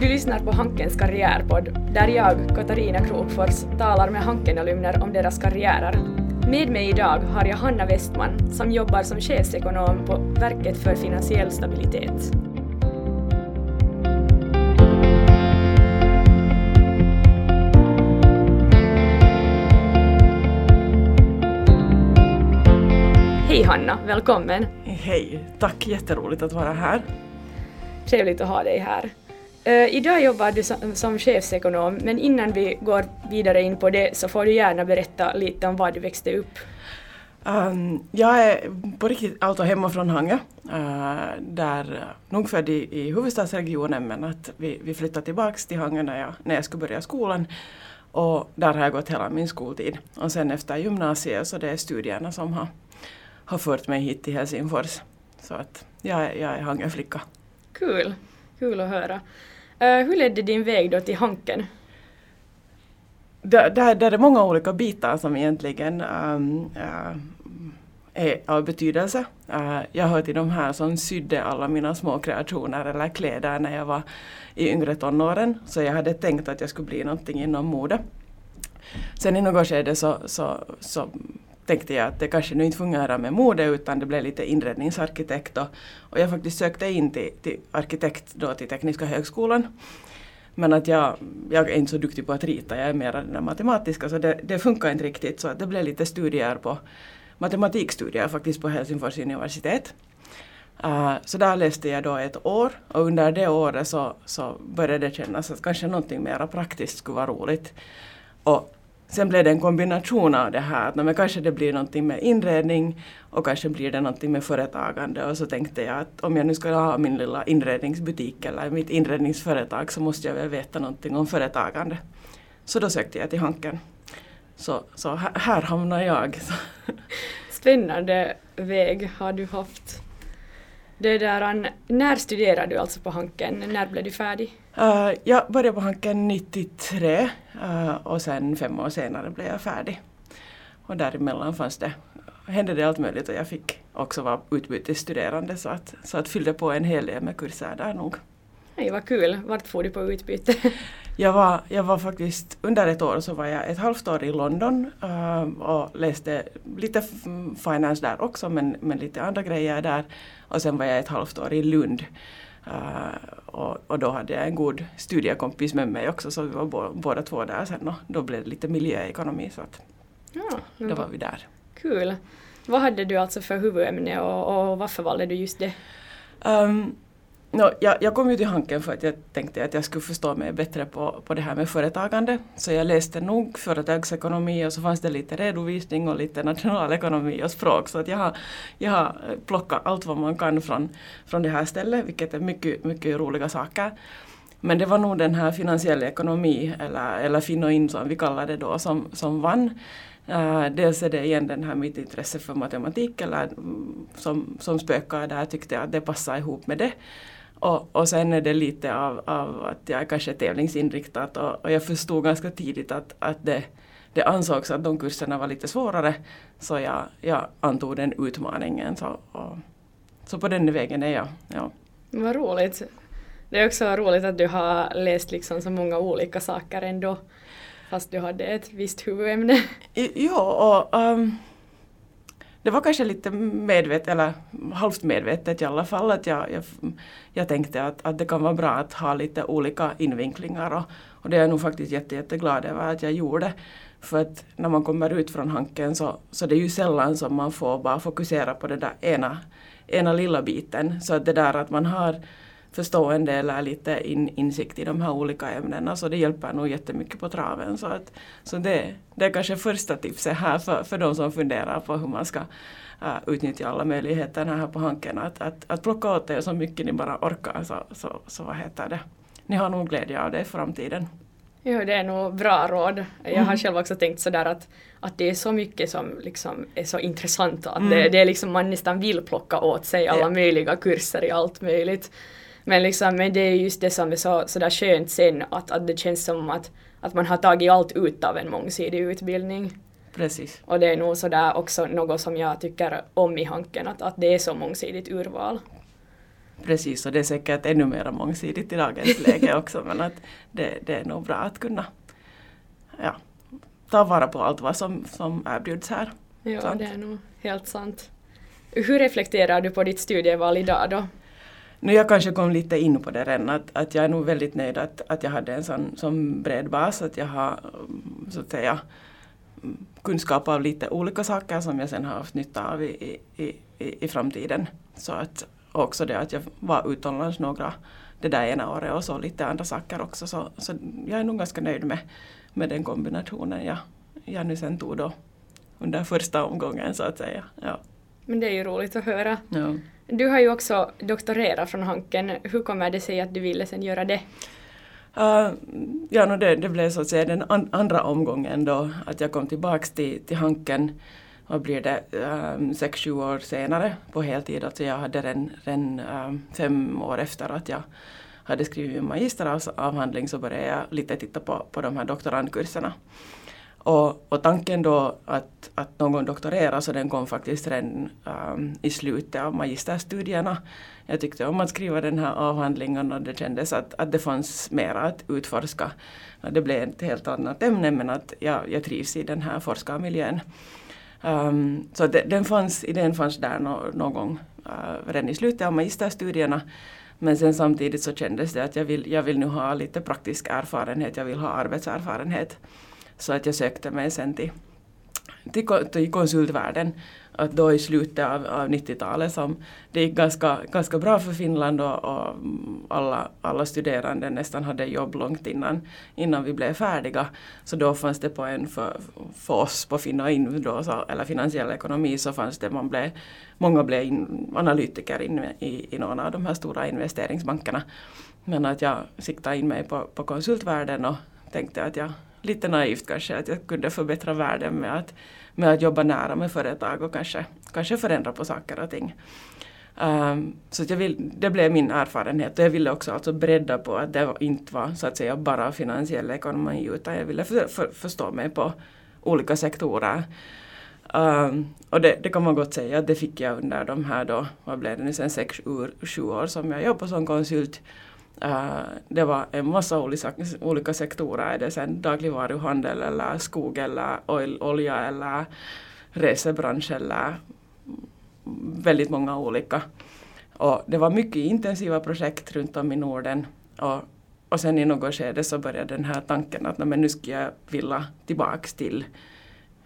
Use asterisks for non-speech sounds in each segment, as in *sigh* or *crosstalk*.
Du lyssnar på Hankens karriärpodd där jag, Katarina Krokfors, talar med Hanken-alumner om deras karriärer. Med mig idag har jag Hanna Westman som jobbar som chefsekonom på Verket för finansiell stabilitet. Hej Hanna, välkommen! Hej, tack jätteroligt att vara här. Trevligt att ha dig här. Uh, idag jobbar du som, som chefsekonom, men innan vi går vidare in på det så får du gärna berätta lite om var du växte upp. Um, jag är på riktigt alltså hemma från Hangö, uh, där nog född i, i huvudstadsregionen men att vi, vi flyttade tillbaks till Hangö när jag, när jag skulle börja skolan. Och där har jag gått hela min skoltid. Och sen efter gymnasiet så det är studierna som har, har fört mig hit till Helsingfors. Så att jag, jag är Hangöflicka. Kul, kul att höra. Uh, hur ledde din väg då till Hanken? Där, där, där är många olika bitar som egentligen um, uh, är av betydelse. Uh, jag hör till de här som sydde alla mina små kreationer eller kläder när jag var i yngre tonåren. Så jag hade tänkt att jag skulle bli någonting inom mode. Sen i något skede så, så, så tänkte jag att det kanske nu inte fungerar med mode utan det blev lite inredningsarkitekt och, och jag faktiskt sökte in till, till arkitekt då till Tekniska högskolan. Men att jag, jag är inte så duktig på att rita, jag är mer den där matematiska så det, det funkar inte riktigt så det blev lite studier på matematikstudier faktiskt på Helsingfors universitet. Uh, så där läste jag då ett år och under det året så, så började det kännas att kanske någonting mer praktiskt skulle vara roligt. Och sen blev det en kombination av det här, att men kanske det blir någonting med inredning och kanske blir det någonting med företagande och så tänkte jag att om jag nu ska ha min lilla inredningsbutik eller mitt inredningsföretag så måste jag väl veta någonting om företagande. Så då sökte jag till Hanken. Så, så här, här hamnar jag. *laughs* Spännande väg har du haft. Det där, när studerade du alltså på Hanken? När blev du färdig? Uh, jag började på Hanken 93 uh, och sen fem år senare blev jag färdig. Och däremellan fanns det, hände det allt möjligt och jag fick också vara utbytesstuderande så att, så att fyllde på en hel del med kurser där nog. Nej, vad kul. Vart får du på utbyte? *laughs* jag, var, jag var faktiskt, under ett år så var jag ett halvt år i London uh, och läste lite finance där också men, men lite andra grejer där. Och sen var jag ett halvt år i Lund. Uh, och, och, då hade jag en god studiekompis med mig också så vi var bo, båda två där sen och då blev det lite miljöekonomi så att ja, då var vi där. Kul. Vad hade du alltså för huvudämne och, och varför valde du just det? Um, No, jag, jag, kom ju till Hanken för att jag tänkte att jag skulle förstå mig bättre på, på det här med företagande. Så jag läste nog företagsekonomi och så fanns det lite redovisning och lite nationalekonomi och språk. Så att jag, har, jag har plockat allt vad man kan från, från det här stället, vilket är mycket, mycket roliga saker. Men det var nog den här finansiella ekonomi, eller, eller Finnoin som vi kallar det då, som, som vann. Uh, dels är det igen den här mitt intresse för matematik, eller, mm, som, som spökar där, tyckte jag att det passade ihop med det. Och, och sen är det lite av, av att jag är kanske tävlingsinriktad och, och jag förstod ganska tidigt att, att det, det ansågs att de kurserna var lite svårare så jag, jag antog den utmaningen. Så, och, så på den vägen är jag. Ja. Vad roligt. Det är också roligt att du har läst liksom så många olika saker ändå fast du hade ett visst huvudämne. Ja, och um, det var kanske lite medvetet, eller halvt medvetet i alla fall, att jag, jag, jag tänkte att, att det kan vara bra att ha lite olika invinklingar och, och det är jag nog faktiskt jätte, jätteglad över att jag gjorde. För att när man kommer ut från Hanken så, så det är ju sällan som man får bara fokusera på den där ena, ena lilla biten. Så att det där att man har förstående eller lite in, insikt i de här olika ämnena så det hjälper nog jättemycket på traven. Så, att, så det, det är kanske första tipset här för, för de som funderar på hur man ska uh, utnyttja alla möjligheter här på Hanken. Att, att, att plocka åt er så mycket ni bara orkar så, så, så vad heter det. Ni har nog glädje av det i framtiden. Jo, det är nog bra råd. Jag har mm. själv också tänkt sådär att, att det är så mycket som liksom är så intressant att mm. det, det, är liksom man nästan vill plocka åt sig alla möjliga kurser i allt möjligt. Men, liksom, men det är just det som är så, så där skönt sen att, att det känns som att, att man har tagit allt ut av en mångsidig utbildning. Precis. Och det är nog sådär också något som jag tycker om i Hanken, att, att det är så mångsidigt urval. Precis, och det är säkert ännu mer mångsidigt i dagens läge *laughs* också men att det, det är nog bra att kunna ja, ta vara på allt vad som, som erbjuds här. Ja, sant? det är nog helt sant. Hur reflekterar du på ditt studieval idag då? Nu jag kanske kom lite in på det redan, att, att jag är nog väldigt nöjd att, att jag hade en sån, sån bred bas, att jag har så att säga kunskap av lite olika saker som jag sen har haft nytta av i, i, i, i framtiden. Så att också det att jag var utomlands några det där ena året och så lite andra saker också. Så, så jag är nog ganska nöjd med, med den kombinationen jag, jag nu sen tog då under första omgången så att säga. Ja. Men det är ju roligt att höra. Ja. Du har ju också doktorerat från Hanken. Hur kommer det sig att du ville sen göra det? Uh, ja, no, det, det blev så att säga den an, andra omgången då att jag kom tillbaks till, till Hanken vad blir det, um, sex, sju år senare på heltid. Alltså jag hade redan, redan um, fem år efter att jag hade skrivit min magisteravhandling så började jag lite titta på, på de här doktorandkurserna. Och, och tanken då att, att någon doktorerar så den kom faktiskt redan um, i slutet av magisterstudierna. Jag tyckte om att skriva den här avhandlingen och det kändes att, att det fanns mer att utforska. Det blev ett helt annat ämne men att jag, jag trivs i den här forskarmiljön. Um, så det, den fanns, idén fanns där no, någon gång uh, redan i slutet av magisterstudierna. Men sen samtidigt så kändes det att jag vill, jag vill nu ha lite praktisk erfarenhet, jag vill ha arbetserfarenhet. Så att jag sökte mig sen till, till, till konsultvärlden att då i slutet av, av 90-talet som det gick ganska, ganska bra för Finland och, och, alla, alla studerande nästan hade jobb långt innan, innan vi blev färdiga. Så då fanns det på en för, för oss på Finnoin, då, eller finansiell ekonomi så fanns det, man blev, många blev in, analytiker in, i, i någon av de här stora investeringsbankerna. Men att jag siktade in mig på, på konsultvärlden och tänkte att jag lite naivt kanske att jag kunde förbättra världen med att, med att jobba nära med företag och kanske, kanske förändra på saker och ting. Um, så jag vill, det blev min erfarenhet och jag ville också alltså bredda på att det inte var så att säga bara finansiell ekonomi utan jag ville för, för, förstå mig på olika sektorer. Um, och det, det, kan man gott säga att det fick jag under de här då, vad blev det nu sen, sex, sju år som jag jobbade som konsult. Uh, det var en massa olika, olika sektorer, är det sen dagligvaruhandel eller skog eller oil, olja eller resebransch eller väldigt många olika. Och det var mycket intensiva projekt runt om i Norden och, och sen i något skede så började den här tanken att men nu skulle jag vilja tillbaks till,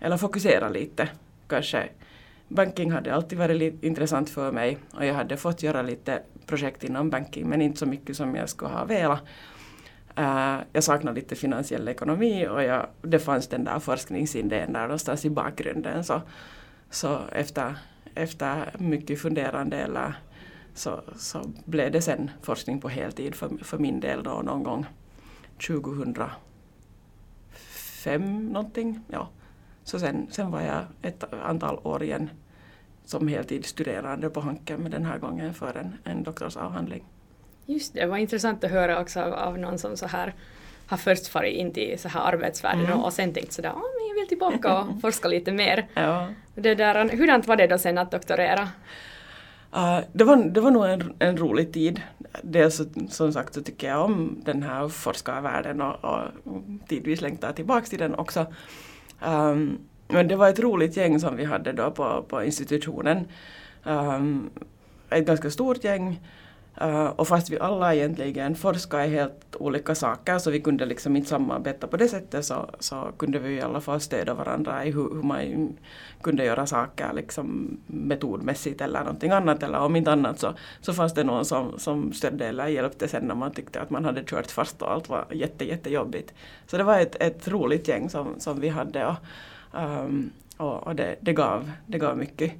eller fokusera lite kanske banking hade alltid varit intressant för mig och jag hade fått göra lite projekt inom banking men inte så mycket som jag skulle ha velat. Uh, jag saknade lite finansiell ekonomi och jag, det fanns den där forskningsidén där någonstans i bakgrunden. Så, så efter, efter mycket funderande eller så, så blev det sen forskning på heltid för, för min del då någon gång 2005 någonting. Ja. Så sen, sen var jag ett antal år igen som heltidsstuderande på Hanken med den här gången för en, en doktorsavhandling. Just det, var intressant att höra också av, av någon som så här har först farit in till så här arbetsvärlden mm. och sen tänkt sådär, ah, men jag vill tillbaka och *laughs* forska lite mer. Ja. Det där, hurdant var det då sen att doktorera? Uh, det, var, det var nog en, en rolig tid. Dels som sagt så tycker jag om den här forskarvärlden och, och tidvis längtar tillbaka till den också. Um, men det var ett roligt gäng som vi hade då på, på institutionen. Um, ett ganska stort gäng. Uh, och fast vi alla egentligen forskar i helt olika saker så vi kunde liksom inte samarbeta på det sättet så, så kunde vi i alla fall stödja varandra i hur, hur man kunde göra saker liksom metodmässigt eller någonting annat. Eller om inte annat så, så fanns det någon som, som stödde eller hjälpte sen när man tyckte att man hade kört fast och allt var jätte, jättejobbigt. Så det var ett, ett roligt gäng som, som vi hade. Och, Um, och, och det, det, gav, det gav mycket.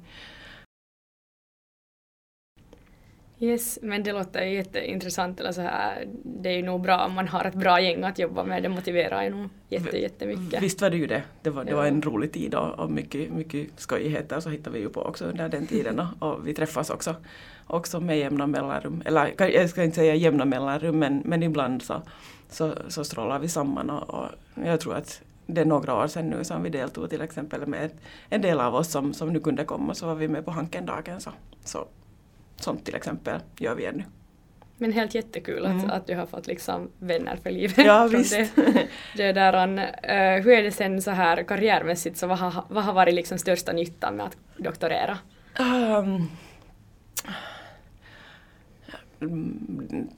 Yes, men det låter jätteintressant. Eller så här. Det är ju nog bra om man har ett bra gäng att jobba med. Det motiverar ju nog jätte, jättemycket. Visst var det ju det. Det var, det var en rolig tid och, och mycket, mycket skojigheter så hittade vi ju på också under den tiden. Och, och vi träffas också, också med jämna mellanrum. Eller jag ska inte säga jämna mellanrum men, men ibland så, så, så strålar vi samman och, och jag tror att det är några år sedan nu som vi deltog till exempel med en del av oss som, som nu kunde komma så var vi med på Hankendagen. Så, så sånt till exempel gör vi ännu. Men helt jättekul att, mm. att du har fått liksom vänner för livet. Ja, visst. Det, det där, uh, hur är det sen så här karriärmässigt, så vad har, vad har varit liksom största nyttan med att doktorera? Um,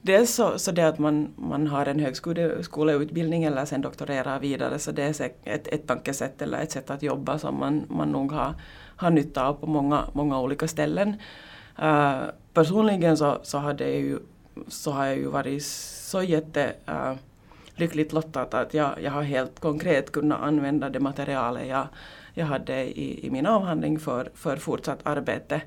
dels så, så det att man, man har en högskoleutbildning eller sen doktorerar vidare så det är ett, ett tankesätt eller ett sätt att jobba som man, man nog har, har nytta av på många, många olika ställen. Uh, personligen så, så, hade jag ju, så har jag ju varit så jätte uh, lyckligt lottad att jag, jag har helt konkret kunnat använda det materialet jag, jag hade i, i min avhandling för, för fortsatt arbete.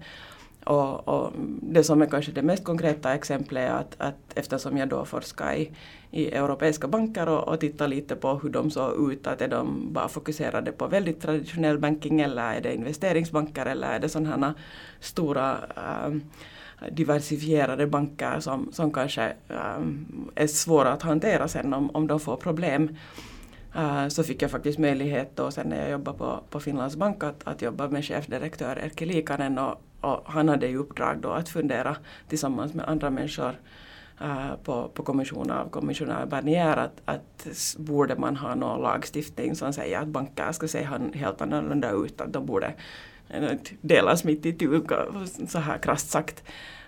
Och, och, det som är kanske det mest konkreta exemplet är att, att eftersom jag då forskar i, i europeiska banker och, och tittar lite på hur de såg ut, att är de bara fokuserade på väldigt traditionell banking eller är det investeringsbanker eller är det sådana stora um, diversifierade banker som, som kanske um, är svåra att hantera sen om, om de får problem. Uh, så fick jag faktiskt möjlighet då sen när jag jobbade på, på Finlands bank att, att jobba med chefdirektör Erkki Liikanen och, och han hade i uppdrag då att fundera tillsammans med andra människor uh, på, på kommission av kommissionär Barnier att, att borde man ha någon lagstiftning som säger att banker ska se helt annorlunda ut, att de borde eh, delas mitt i tu, så här krasst sagt.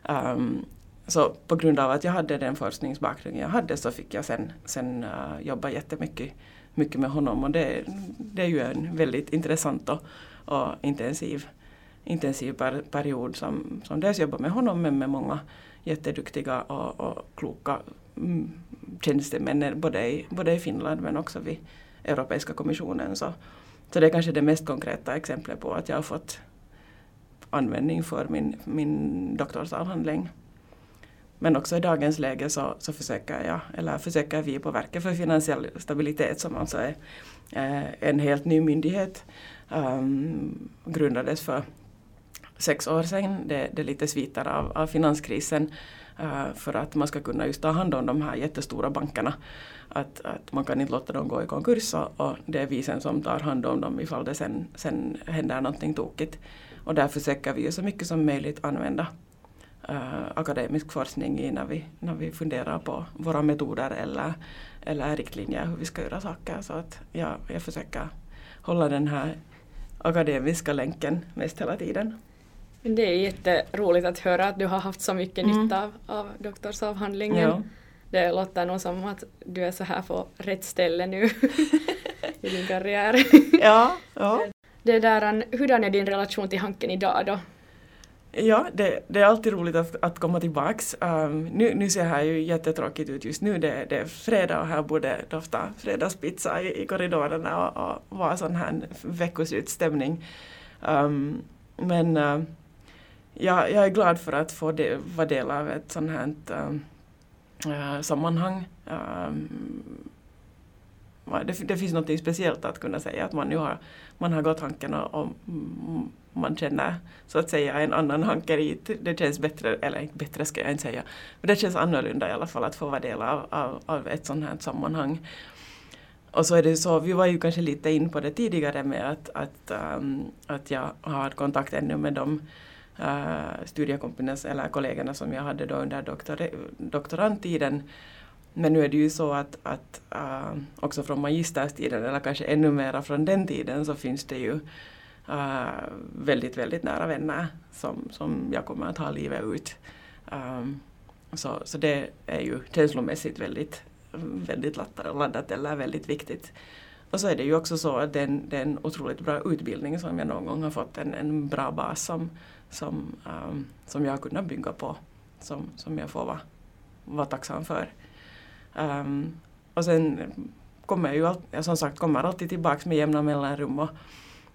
Um, så på grund av att jag hade den forskningsbakgrunden jag hade så fick jag sen, sen uh, jobba jättemycket mycket med honom och det, det är ju en väldigt intressant och, och intensiv intensiv per, period som, som dels jobbar med honom men med många jätteduktiga och, och kloka mm, tjänstemän både i, både i Finland men också vid Europeiska kommissionen. Så, så det är kanske det mest konkreta exemplet på att jag har fått användning för min, min doktorsavhandling. Men också i dagens läge så, så försöker jag, eller försöker vi på Verket för finansiell stabilitet som alltså är eh, en helt ny myndighet, um, grundades för sex år sedan. Det, det är lite sviter av, av finanskrisen uh, för att man ska kunna just ta hand om de här jättestora bankerna. Att, att man kan inte låta dem gå i konkurs och, och det är vi sen som tar hand om dem ifall det sen, sen händer någonting tokigt. Och där försöker vi så mycket som möjligt använda uh, akademisk forskning i när vi, när vi funderar på våra metoder eller, eller riktlinjer hur vi ska göra saker. Så att ja, jag försöker hålla den här akademiska länken mest hela tiden. Det är jätteroligt att höra att du har haft så mycket mm. nytta av, av doktorsavhandlingen. Ja. Det låter nog som att du är så här på rätt ställe nu *laughs* i din karriär. ja, ja. Det där, hurdan är din relation till Hanken idag då? Ja, det, det, är alltid roligt att, att komma tillbaks. Um, nu, nu ser det här ju jättetråkigt ut just nu. Det, det är fredag och här borde dofta fredagspizza i, i korridorerna och, och vara sån här veckoslutsstämning. Um, ehm, men ehm, uh, jag, jag är glad för att få de, vara del av ett sånt här uh, sammanhang. Um, det, det, finns något speciellt att kunna säga att man nu har, man har gått Hanken och, och man känner så att säga en annan hankerit. Det känns bättre, eller inte bättre ska jag inte säga, men det känns annorlunda i alla fall att få vara del av, av, av ett sånt här sammanhang. Och så är det så, vi var ju kanske lite in på det tidigare med att, att, um, att jag har kontakt ännu med de uh, studiekompisarna eller kollegorna som jag hade då under doktor, doktorandtiden. Men nu är det ju så att, att uh, också från magisterstiden eller kanske ännu mera från den tiden så finns det ju uh, väldigt, väldigt nära vänner som, som jag kommer att ha livet ut. Um, så, så det är ju känslomässigt väldigt, väldigt laddat eller väldigt viktigt. Och så är det ju också så att det är en, det är en otroligt bra utbildning som jag någon gång har fått, en, en bra bas som, som, um, som jag har kunnat bygga på, som, som jag får vara, vara tacksam för. Um, och sen kommer jag ju all, jag som sagt kommer alltid tillbaks med jämna mellanrum och,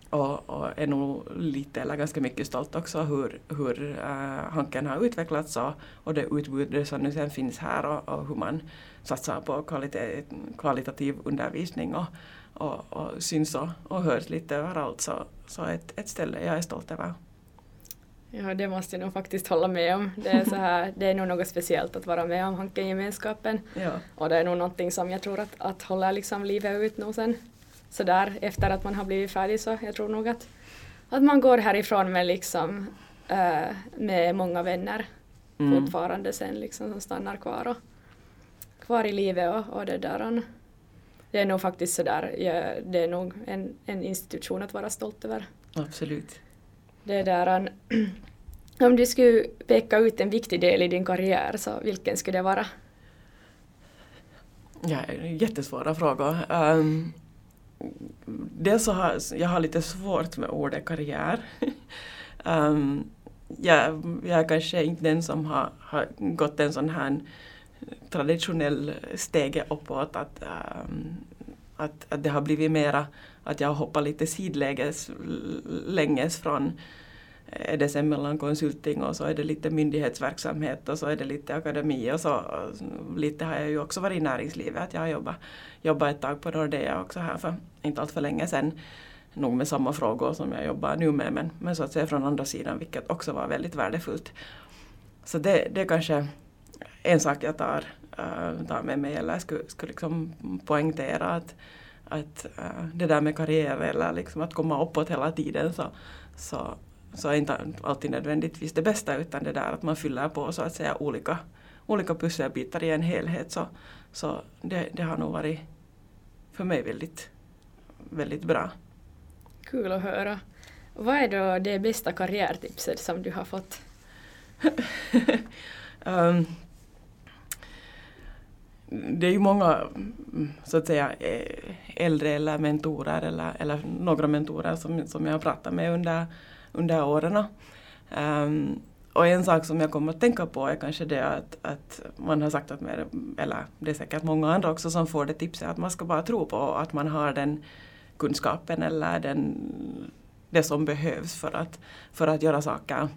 och, och är nog lite eller ganska mycket stolt också hur, hur uh, Hanken har utvecklats och, och det utbud som nu sen finns här och, och hur man satsar på kvalitet, kvalitativ undervisning och, och, och syns och, och hörs lite överallt så, så ett, ett ställe jag är stolt över. Ja, det måste jag nog faktiskt hålla med om. Det är, så här, det är nog något speciellt att vara med om Hanken-gemenskapen. Ja. Och det är nog någonting som jag tror att, att håller liksom livet ut nog sen. Sådär efter att man har blivit färdig så jag tror nog att, att man går härifrån med liksom äh, med många vänner mm. fortfarande sen liksom som stannar kvar, och, kvar i livet och, och det där. Det är nog faktiskt sådär, ja, det är nog en, en institution att vara stolt över. Absolut. Det där, *clears throat* om du skulle peka ut en viktig del i din karriär, så vilken skulle det vara? Ja, jättesvåra frågor. Ehm, um, dels så har jag har lite svårt med ordet karriär. um, *laughs* jag, jag är kanske inte den som har, har gått en sån här traditionell stege uppåt att, um, att, att det har blivit mera att jag hoppar lite sidläges länges från eh, är det sen mellan konsulting och så är det lite myndighetsverksamhet och så är det lite akademi och så lite har jag ju också varit i näringslivet. Att jag har jobbat, jobbat ett tag på Nordea också här för inte allt för länge sedan. Nog med samma frågor som jag jobbar nu med men, men så att säga från andra sidan vilket också var väldigt värdefullt. Så det, det är kanske en sak jag tar, äh, tar med mig eller skulle, skulle liksom poängtera att, att uh, det där med karriär eller liksom att komma uppåt hela tiden så, så så är inte alltid nödvändigtvis det bästa utan det där att man fyller på så att säga olika, olika pusselbitar i en helhet så, så det, det har nog varit för mig väldigt, väldigt bra. Kul att höra. Vad är då det bästa karriärtipset som du har fått? um, *laughs* det är ju många så att säga eh, äldre eller mentorer eller, eller några mentorer som, som jag har pratat med under under åren. Um, och en sak som jag kommer att tänka på är kanske det att, att man har sagt att, med, eller det är säkert många andra också som får det tipset, att man ska bara tro på att man har den kunskapen eller den, det som behövs för att, för att göra saker.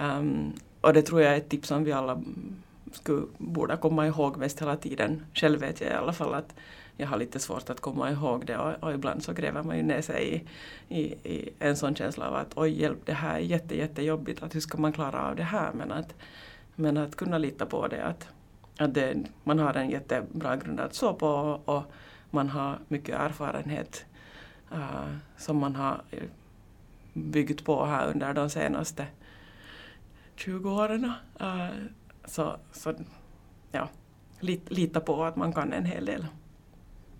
Um, och det tror jag är ett tips som vi alla skulle, borde komma ihåg mest hela tiden. Själv vet jag i alla fall att jag har lite svårt att komma ihåg det och, och ibland så gräver man ju ner sig i, i, i, en sån känsla av att oj hjälp det här är jätte, jättejobbigt, att hur ska man klara av det här? Men att, men att kunna lita på det, att, att det, man har en jättebra grund att stå på och, och man har mycket erfarenhet uh, som man har eh, byggt på här under de senaste 20 åren. Uh, så, så ja, lita på att man kan en hel del.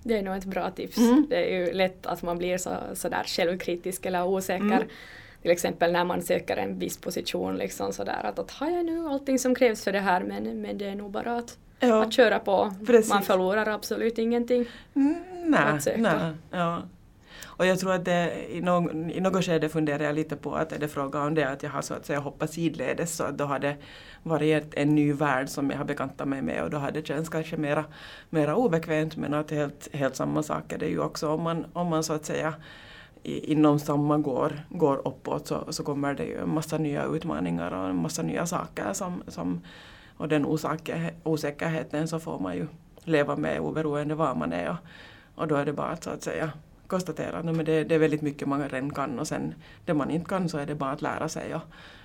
Det är nog ett bra tips. Mm. Det är ju lätt att man blir så, så där självkritisk eller osäker. Mm. Till exempel när man söker en viss position liksom sådär att, att har jag nu allting som krävs för det här men, men det är nog bara att, ja. att köra på. Precis. Man förlorar absolut ingenting mm, nej. Nej, ja. Och jag tror att det, i, någon, i något skede funderar jag lite på att är det fråga om det att jag har så att säga hoppat sidledes så att då har det varit en ny värld som jag har bekantat mig med och då har det känts kanske mera, mera obekvämt men att helt, helt samma sak är det ju också. Om man, om man så att säga inom samma går, går uppåt så, så kommer det ju en massa nya utmaningar och en massa nya saker som, som och den osäkerheten så får man ju leva med oberoende var man är och, och då är det bara att så att säga konstatera att det, det är väldigt mycket man redan kan och sen det man inte kan så är det bara att lära sig och,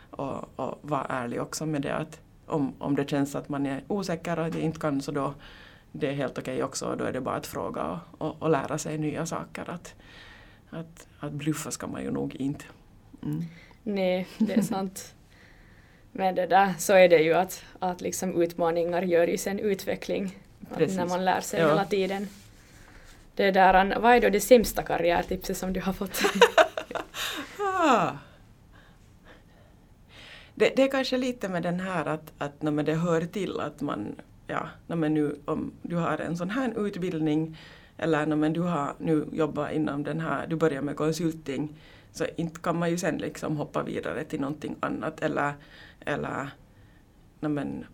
och, och vara ärlig också med det att om, om det känns att man är osäker och att inte kan så då det är helt okej okay också och då är det bara att fråga och, och, och, lära sig nya saker. Att, att, att bluffa ska man ju nog inte. Mm. Nej, det är sant. Men det där så är det ju att, att liksom utmaningar gör ju sen utveckling. när man lär sig ja. hela tiden. Det där, vad är då det sämsta karriärtipset som du har fått? ah. *laughs* det, det är kanske lite med den här att, att när det hör till att man, ja, men nu, om du har en sån här utbildning eller när du har nu jobbat inom den här, du börjar med konsulting, så inte kan man ju sen liksom hoppa vidare till någonting annat eller, eller men,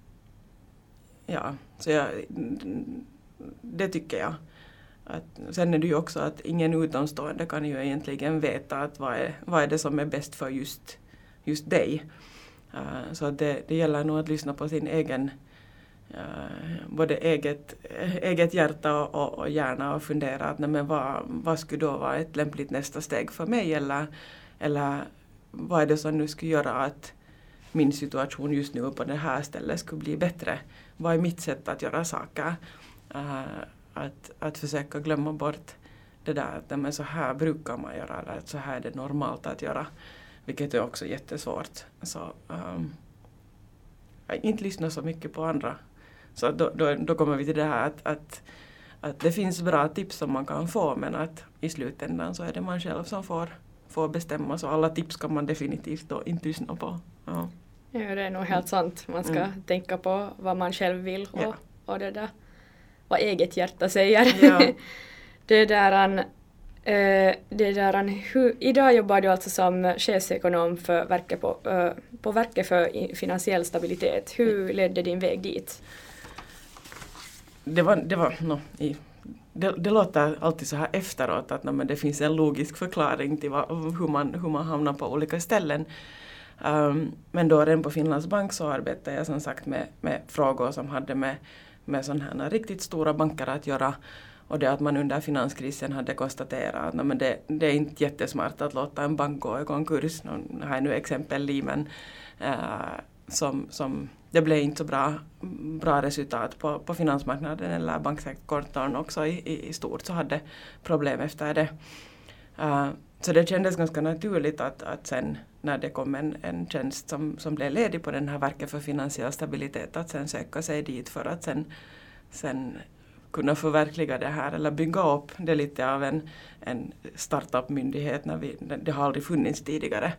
ja, så jag, det tycker jag. Att, sen är det ju också att ingen utomstående kan ju egentligen veta att vad är, vad är det som är bäst för just, just dig. Uh, så att det, det gäller nog att lyssna på sin egen uh, både eget, eget hjärta och, och, och hjärna och fundera att nej, men vad, vad skulle då vara ett lämpligt nästa steg för mig eller, eller vad är det som nu skulle göra att min situation just nu på det här stället skulle bli bättre. Vad är mitt sätt att göra saker? Uh, att, att försöka glömma bort det där att men så här brukar man göra eller att så här är det normalt att göra. Vilket är också jättesvårt. Så, um, inte lyssna så mycket på andra. Så då, då, då kommer vi till det här att, att, att det finns bra tips som man kan få men att i slutändan så är det man själv som får, får bestämma så alla tips kan man definitivt då inte lyssna på. Ja. Ja, det är nog helt sant. Man ska mm. tänka på vad man själv vill och, ja. och det där, vad eget hjärta säger. Ja. *laughs* det där, äh, det där, hur, idag jobbar du alltså som chefsekonom för verket på, äh, på Verket för finansiell stabilitet. Hur ledde din väg dit? Det var, det var no, i, det, det, låter alltid så här efteråt att no, men det finns en logisk förklaring till vad, hur, man, hur man hamnar på olika ställen. Um, men då redan på Finlands bank så arbetade jag som sagt med, med frågor som hade med, med sådana här riktigt stora banker att göra. Och det att man under finanskrisen hade konstaterat att men det, det, är inte jättesmart att låta en bank gå i konkurs. Nu har jag nu exempel Lehman uh, som, som det blev inte så bra, bra resultat på, på finansmarknaden eller banksektorn också i, i, stort så hade problem efter det. Uh, så det kändes ganska naturligt att, att sen när det kom en, en tjänst som, som blev ledig på den här verket för finansiell stabilitet att sen söka sig dit för att sen, sen kunna förverkliga det här eller bygga upp det lite av en, en startup-myndighet när vi, det har aldrig funnits tidigare.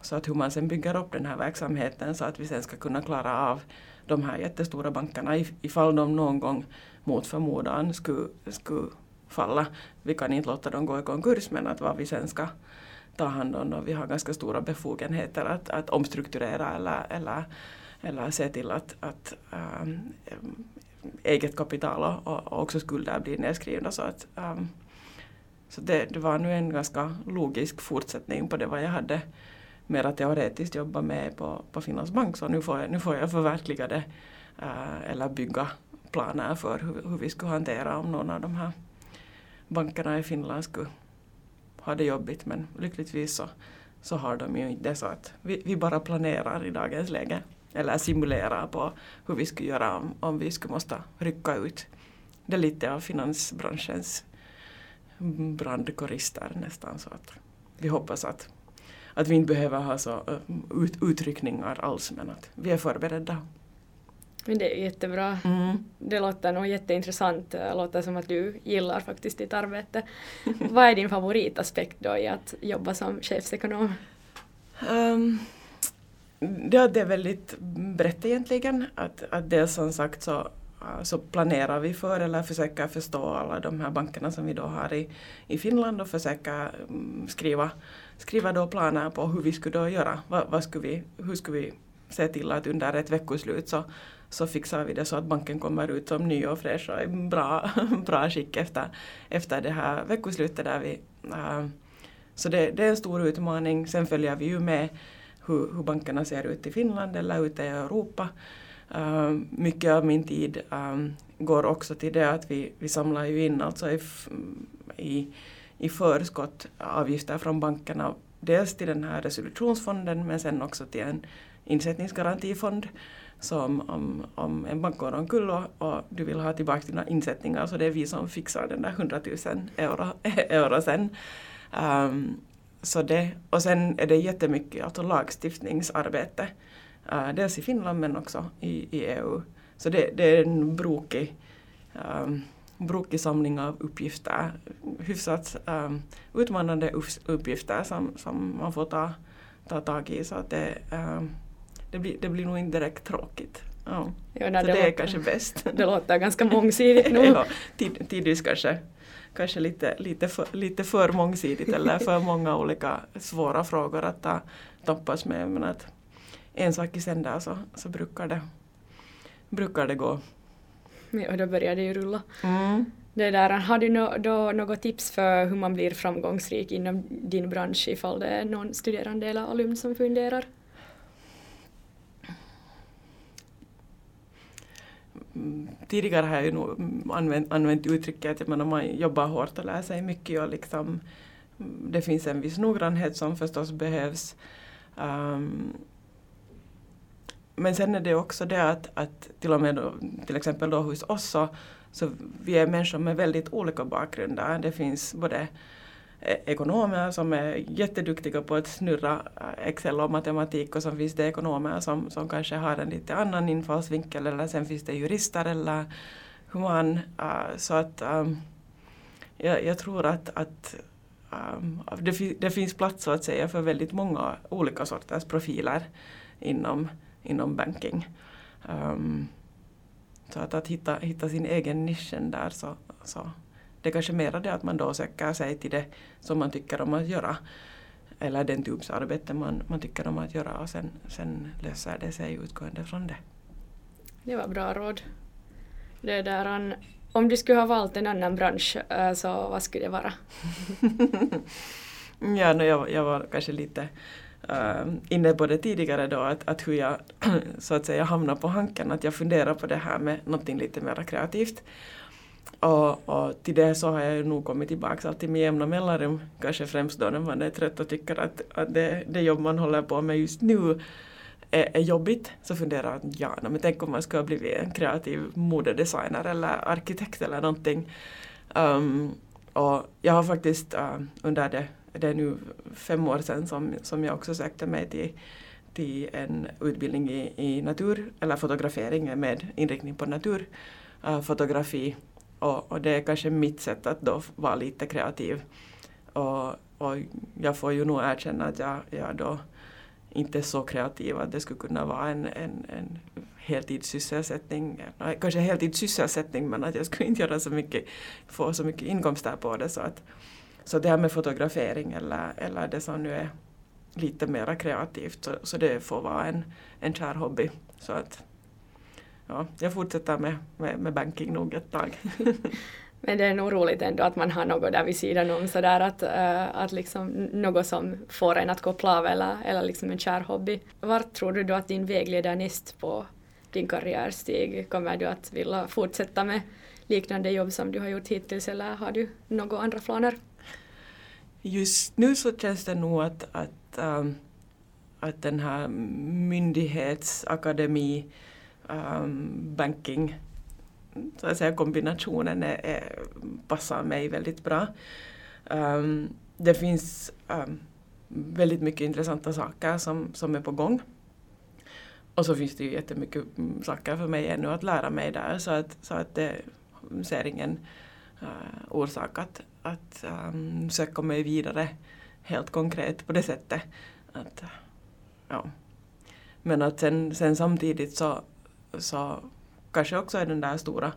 Så att hur man sen bygger upp den här verksamheten så att vi sen ska kunna klara av de här jättestora bankerna ifall de någon gång mot förmodan skulle, skulle falla. Vi kan inte låta dem gå i konkurs men att vad vi sen ska ta hand om och vi har ganska stora befogenheter att, att omstrukturera eller, eller, eller se till att, att ähm, eget kapital och, och också skulder blir nedskrivna. Så, att, ähm, så det, det var nu en ganska logisk fortsättning på det vad jag hade mera teoretiskt jobbat med på, på Finlands bank så nu får jag, nu får jag förverkliga det äh, eller bygga planer för hur, hur vi skulle hantera om någon av de här bankerna i Finland skulle har det jobbigt men lyckligtvis så, så har de ju inte det så att vi, vi bara planerar i dagens läge eller simulerar på hur vi skulle göra om, om vi skulle måste rycka ut. Det är lite av finansbranschens brandkårister nästan så att vi hoppas att, att vi inte behöver ha så ut, utryckningar alls men att vi är förberedda. Men det är jättebra. Mm. Det låter nog jätteintressant. Det låter som att du gillar faktiskt ditt arbete. *laughs* Vad är din favoritaspekt då i att jobba som chefsekonom? Um, det, det är väldigt brett egentligen. Att, att det som sagt så, så planerar vi för eller försöker förstå alla de här bankerna som vi då har i, i Finland och försöker mm, skriva, skriva då planer på hur vi skulle då göra. Vad, vad skulle vi, hur skulle vi se till att under ett veckoslut så så fixar vi det så att banken kommer ut som ny och fräsch och i bra, *laughs* bra skick efter, efter det här veckoslutet. Där vi, äh, så det, det, är en stor utmaning. Sen följer vi ju med hur, hur bankerna ser ut i Finland eller ute i Europa. Uh, mycket av min tid um, går också till det att vi, vi samlar ju in alltså i, i, i förskott avgifter från bankerna. Dels till den här resolutionsfonden men sen också till en insättningsgarantifond så om, om en bank går omkull och, och du vill ha tillbaka dina insättningar så det är vi som fixar den där 100 000 euro, *laughs* euro sen. Um, så det, och sen är det jättemycket alltså lagstiftningsarbete, uh, dels i Finland men också i, i EU. Så det, det är en brokig, um, brokig samling av uppgifter, hyfsat um, utmanande uppgifter som, som man får ta, ta tag i. Så att det, um, det blir, det blir nog inte direkt tråkigt. Ja. Jo, nej, så det, det är kanske bäst. *laughs* Det låter ganska mångsidigt *laughs* nu. ja, tid, tidvis kanske, kanske lite, lite, för, lite för mångsidigt eller för *laughs* många olika svåra frågor att ta, tappas med. Men att en sak i sänder så, så brukar, det, brukar det gå. Ja, då börjar det ju rulla. Mm. Det där, har du no, då något tips för hur man blir framgångsrik inom din bransch ifall det är någon studerande eller alumn som funderar? Tidigare har jag ju nog använt, använt uttrycket att man, man jobbar hårt och lär sig mycket och liksom, det finns en viss noggrannhet som förstås behövs. Um, men sen är det också det att, att till och med då, till exempel då hos oss så, så vi är människor med väldigt olika bakgrunder. Det finns både E- ekonomer som är jätteduktiga på att snurra äh, Excel och matematik och så finns det ekonomer som, som kanske har en lite annan infallsvinkel eller sen finns det jurister eller human. Uh, så att um, jag, jag, tror att, att um, det, det, finns plats så att säga för väldigt många olika sorters profiler inom, inom banking. Um, så att, att hitta, hitta sin egen nisch där så, så det är kanske mer det att man då söker sig till det som man tycker om att göra. Eller den typs arbete man, man tycker om att göra och sen, sen löser det sig utgående från det. Det var bra råd. Det där, om du skulle ha valt en annan bransch, eh, så vad skulle det vara? *laughs* ja, no, jag, jag var kanske lite uh, inne på det tidigare då, att, att hur jag *clears throat* så att säga hamnar på hanken, att jag funderar på det här med någonting lite mer kreativt. Och, och, till det så har jag ju nog kommit tillbaka alltid med jämna mellanrum, kanske främst då när man är trött och tycker att, att det, det jobb man håller på med just nu är, är jobbigt, så funderar jag ja, men tänk om man skulle ha blivit en kreativ modedesigner eller arkitekt eller någonting. Um, och jag har faktiskt uh, under det, det är nu fem år sedan som, som jag också sökte mig till, till en utbildning i, i natur, eller fotografering med inriktning på naturfotografi. Uh, och, och, det är kanske mitt sätt att då vara lite kreativ. Och, och jag får ju nog erkänna att jag, jag då inte är så kreativ att det skulle kunna vara en, en, en heltidssysselsättning, kanske heltidssysselsättning men att jag skulle inte göra så mycket, få så mycket inkomster på det så att så det här med fotografering eller, eller det som nu är lite mera kreativt så, så det får vara en, en kär hobby. Så att ja, jag fortsätter med, med, med banking nog ett tag. *laughs* Men det är nog roligt ändå att man har något där vid sidan om sådär att, uh, att liksom något som får en att koppla av eller, eller liksom en kär hobby. Vart tror du då att din väg leder näst på din karriärstig? Kommer du att vilja fortsätta med liknande jobb som du har gjort hittills eller har du några andra planer? Just nu så känns det nog att, att, um, att den här myndighetsakademi um, banking så att säga, kombinationen är, är, passar mig väldigt bra. Um, det finns um, väldigt mycket intressanta saker som, som är på gång. Och så finns det ju jättemycket mm, saker för mig ännu att lära mig där så att, så att det ser ingen uh, orsak att, att um, söka mig vidare helt konkret på det sättet. Att, ja. Men att sen, sen samtidigt så, så kanske också är den där stora,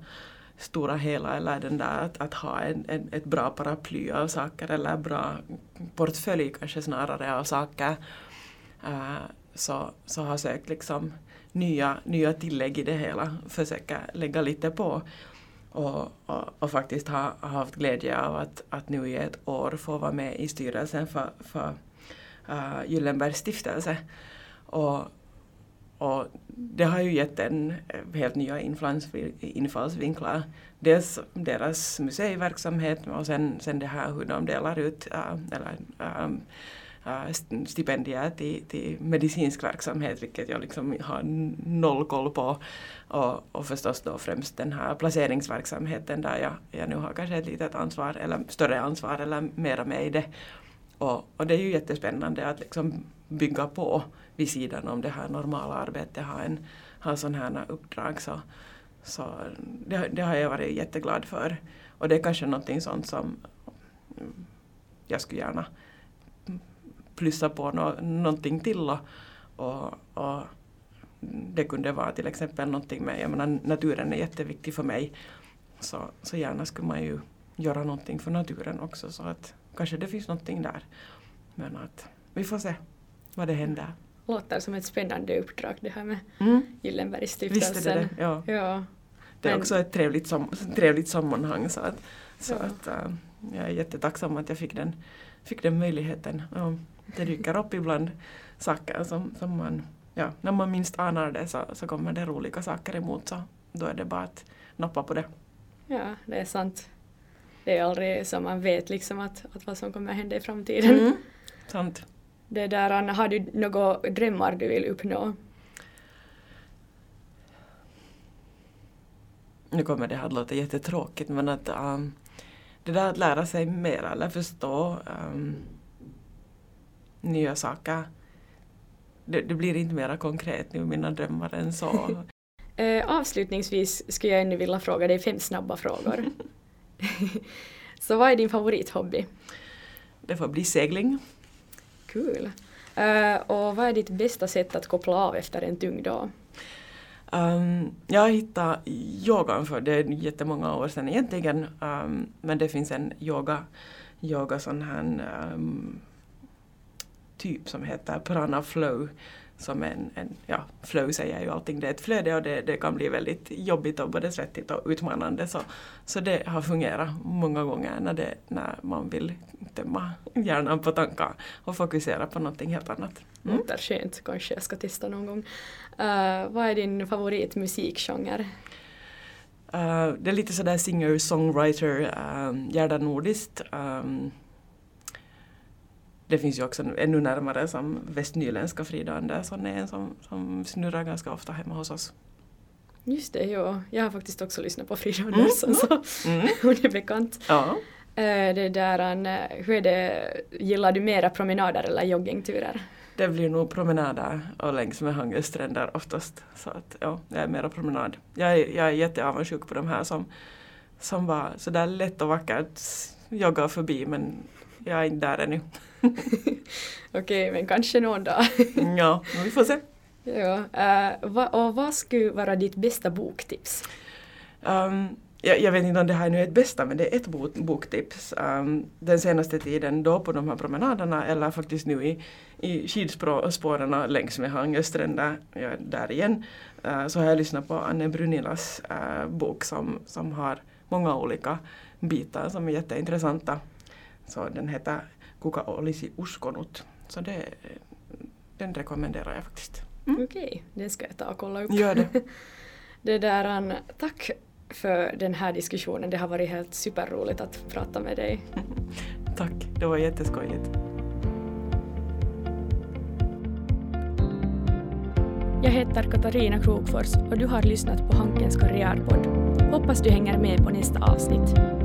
stora hela eller den där att, att ha en, en, ett bra paraply av saker eller bra portfölj kanske snarare av saker. Uh, så, så har sökt liksom nya, nya tillägg i det hela, försöka lägga lite på. Och, och, och, faktiskt har ha haft glädje av att, att nu i ett år få vara med i styrelsen för, för uh, Gyllenbergs stiftelse. Och, och det har ju gett en eh, helt nya infallsvinklar. Dels deras museiverksamhet och sen, sen det här hur de delar ut äh, eller, äh, stipendier till, till medicinsk verksamhet, vilket jag liksom har noll koll på. Och, och förstås då främst den här placeringsverksamheten där jag, jag nu har kanske ett litet ansvar, eller större ansvar eller mera med i det. Och, och det är ju jättespännande att liksom bygga på vid sidan om det här normala arbetet, ha, en, ha sådana här uppdrag. Så, så det, det, har jag varit jätteglad för. Och det är kanske någonting sånt som jag skulle gärna plussa på no, någonting till och, och, och det kunde vara till exempel någonting med, jag menar naturen är jätteviktig för mig. Så, så gärna skulle man ju göra någonting för naturen också så att kanske det finns någonting där. Men att vi får se vad det händer. Låter som ett spännande uppdrag det här med mm. Gyllenbergsstiftelsen. Visst är det det, ja. ja. Det är Men... också ett trevligt, sam trevligt sammanhang så att, så ja. att uh, jag är jättetacksam att jag fick den, fick den möjligheten. Ja, det dyker upp ibland saker som, som man, ja, när man minst anar det så, så kommer det roliga saker emot så då är det bara att nappa på det. Ja, det är sant. Det är aldrig som man vet liksom att, att vad som kommer hända i framtiden. Mm. Sant. Det där, har du några drömmar du vill uppnå? Nu kommer det här att låta jättetråkigt men att um, det där att lära sig mer eller förstå um, nya saker, det, det, blir inte mera konkret nu, mina drömmar än så. *laughs* eh, avslutningsvis skulle jag ännu vilja fråga dig fem snabba frågor. *laughs* *laughs* så vad är din favorithobby? Det får bli segling. Kul. Uh, och vad är ditt bästa sätt att koppla av efter en tung dag? Um, jag hittade yogan för det är jättemånga år sedan egentligen. Um, men det finns en yoga, yoga sån här um, typ som heter Prana Flow. Som en, en, ja, flow säger ju allting, det är ett flöde och det, det kan bli väldigt jobbigt och både svettigt och utmanande. Så, så det har fungerat många gånger när, det, när man vill tömma hjärnan på tankar och fokusera på någonting helt annat. Mm. Låter skönt, kanske jag ska testa någon gång. Uh, vad är din favoritmusikgenre? Uh, det är lite sådär singer-songwriter, uh, Gerda Nordist. Um, det finns ju också ännu närmare som västnyländska Frida Andersson är en som, som snurrar ganska ofta hemma hos oss. Just det, ja. Jag har faktiskt också lyssnat på Frida. Andersson mm. så mm. *laughs* hon är bekant. Ja. Det där, hur är det, gillar du mera promenader eller joggingturer? det blir nog promenader och längs med Hangös stränder oftast. Så att ja, jag är mera promenad. Jag är, jag är jätteavundsjuk på de här som, som var sådär lätt och vackert joggar förbi men jag är inte där ännu. *laughs* Okej, men kanske någon dag. *laughs* ja, vi får se. Ja, uh, va, och vad skulle vara ditt bästa boktips? Um, jag, jag, vet inte om det här nu är ett bästa men det är ett bok, boktips. Um, den senaste tiden då på de här promenaderna eller faktiskt nu i, i skidspåren längs med Hangös stränder, ja, där igen, uh, så har jag lyssnat på Anne Brunilas uh, bok som, som har många olika bitar som är jätteintressanta. Så den heter Kuka olisi uskonut. Så det, den rekommenderar jag faktiskt. Mm. Okej, okay, den ska jag ta och kolla upp. Gör det. *laughs* det där, tack för den här diskussionen. Det har varit helt superroligt att prata med dig. *laughs* Tack, det var jätteskojigt. Jag heter Katarina Krokfors och du har lyssnat på Hankens karriärpodd. Hoppas du hänger med på nästa avsnitt.